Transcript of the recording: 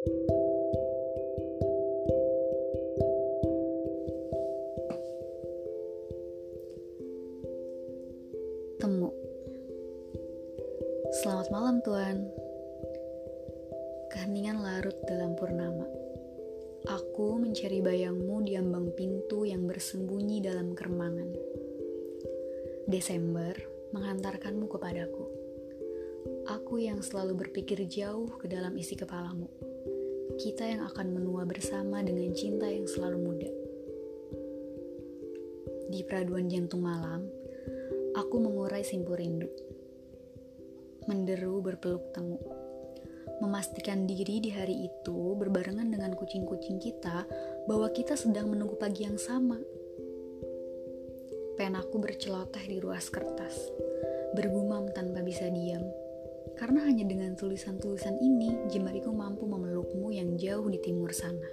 Temu. Selamat malam Tuan. Keheningan larut dalam purnama. Aku mencari bayangmu di ambang pintu yang bersembunyi dalam kermangan Desember menghantarkanmu kepadaku. Aku yang selalu berpikir jauh ke dalam isi kepalamu Kita yang akan menua bersama dengan cinta yang selalu muda Di peraduan jantung malam, aku mengurai simpul rindu. Menderu berpeluk temu. Memastikan diri di hari itu berbarengan dengan kucing-kucing kita bahwa kita sedang menunggu pagi yang sama. Penaku berceloteh di ruas kertas, bergumam tanpa bisa diam. Karena hanya dengan tulisan-tulisan ini, jemariku mampu jauh di timur sana.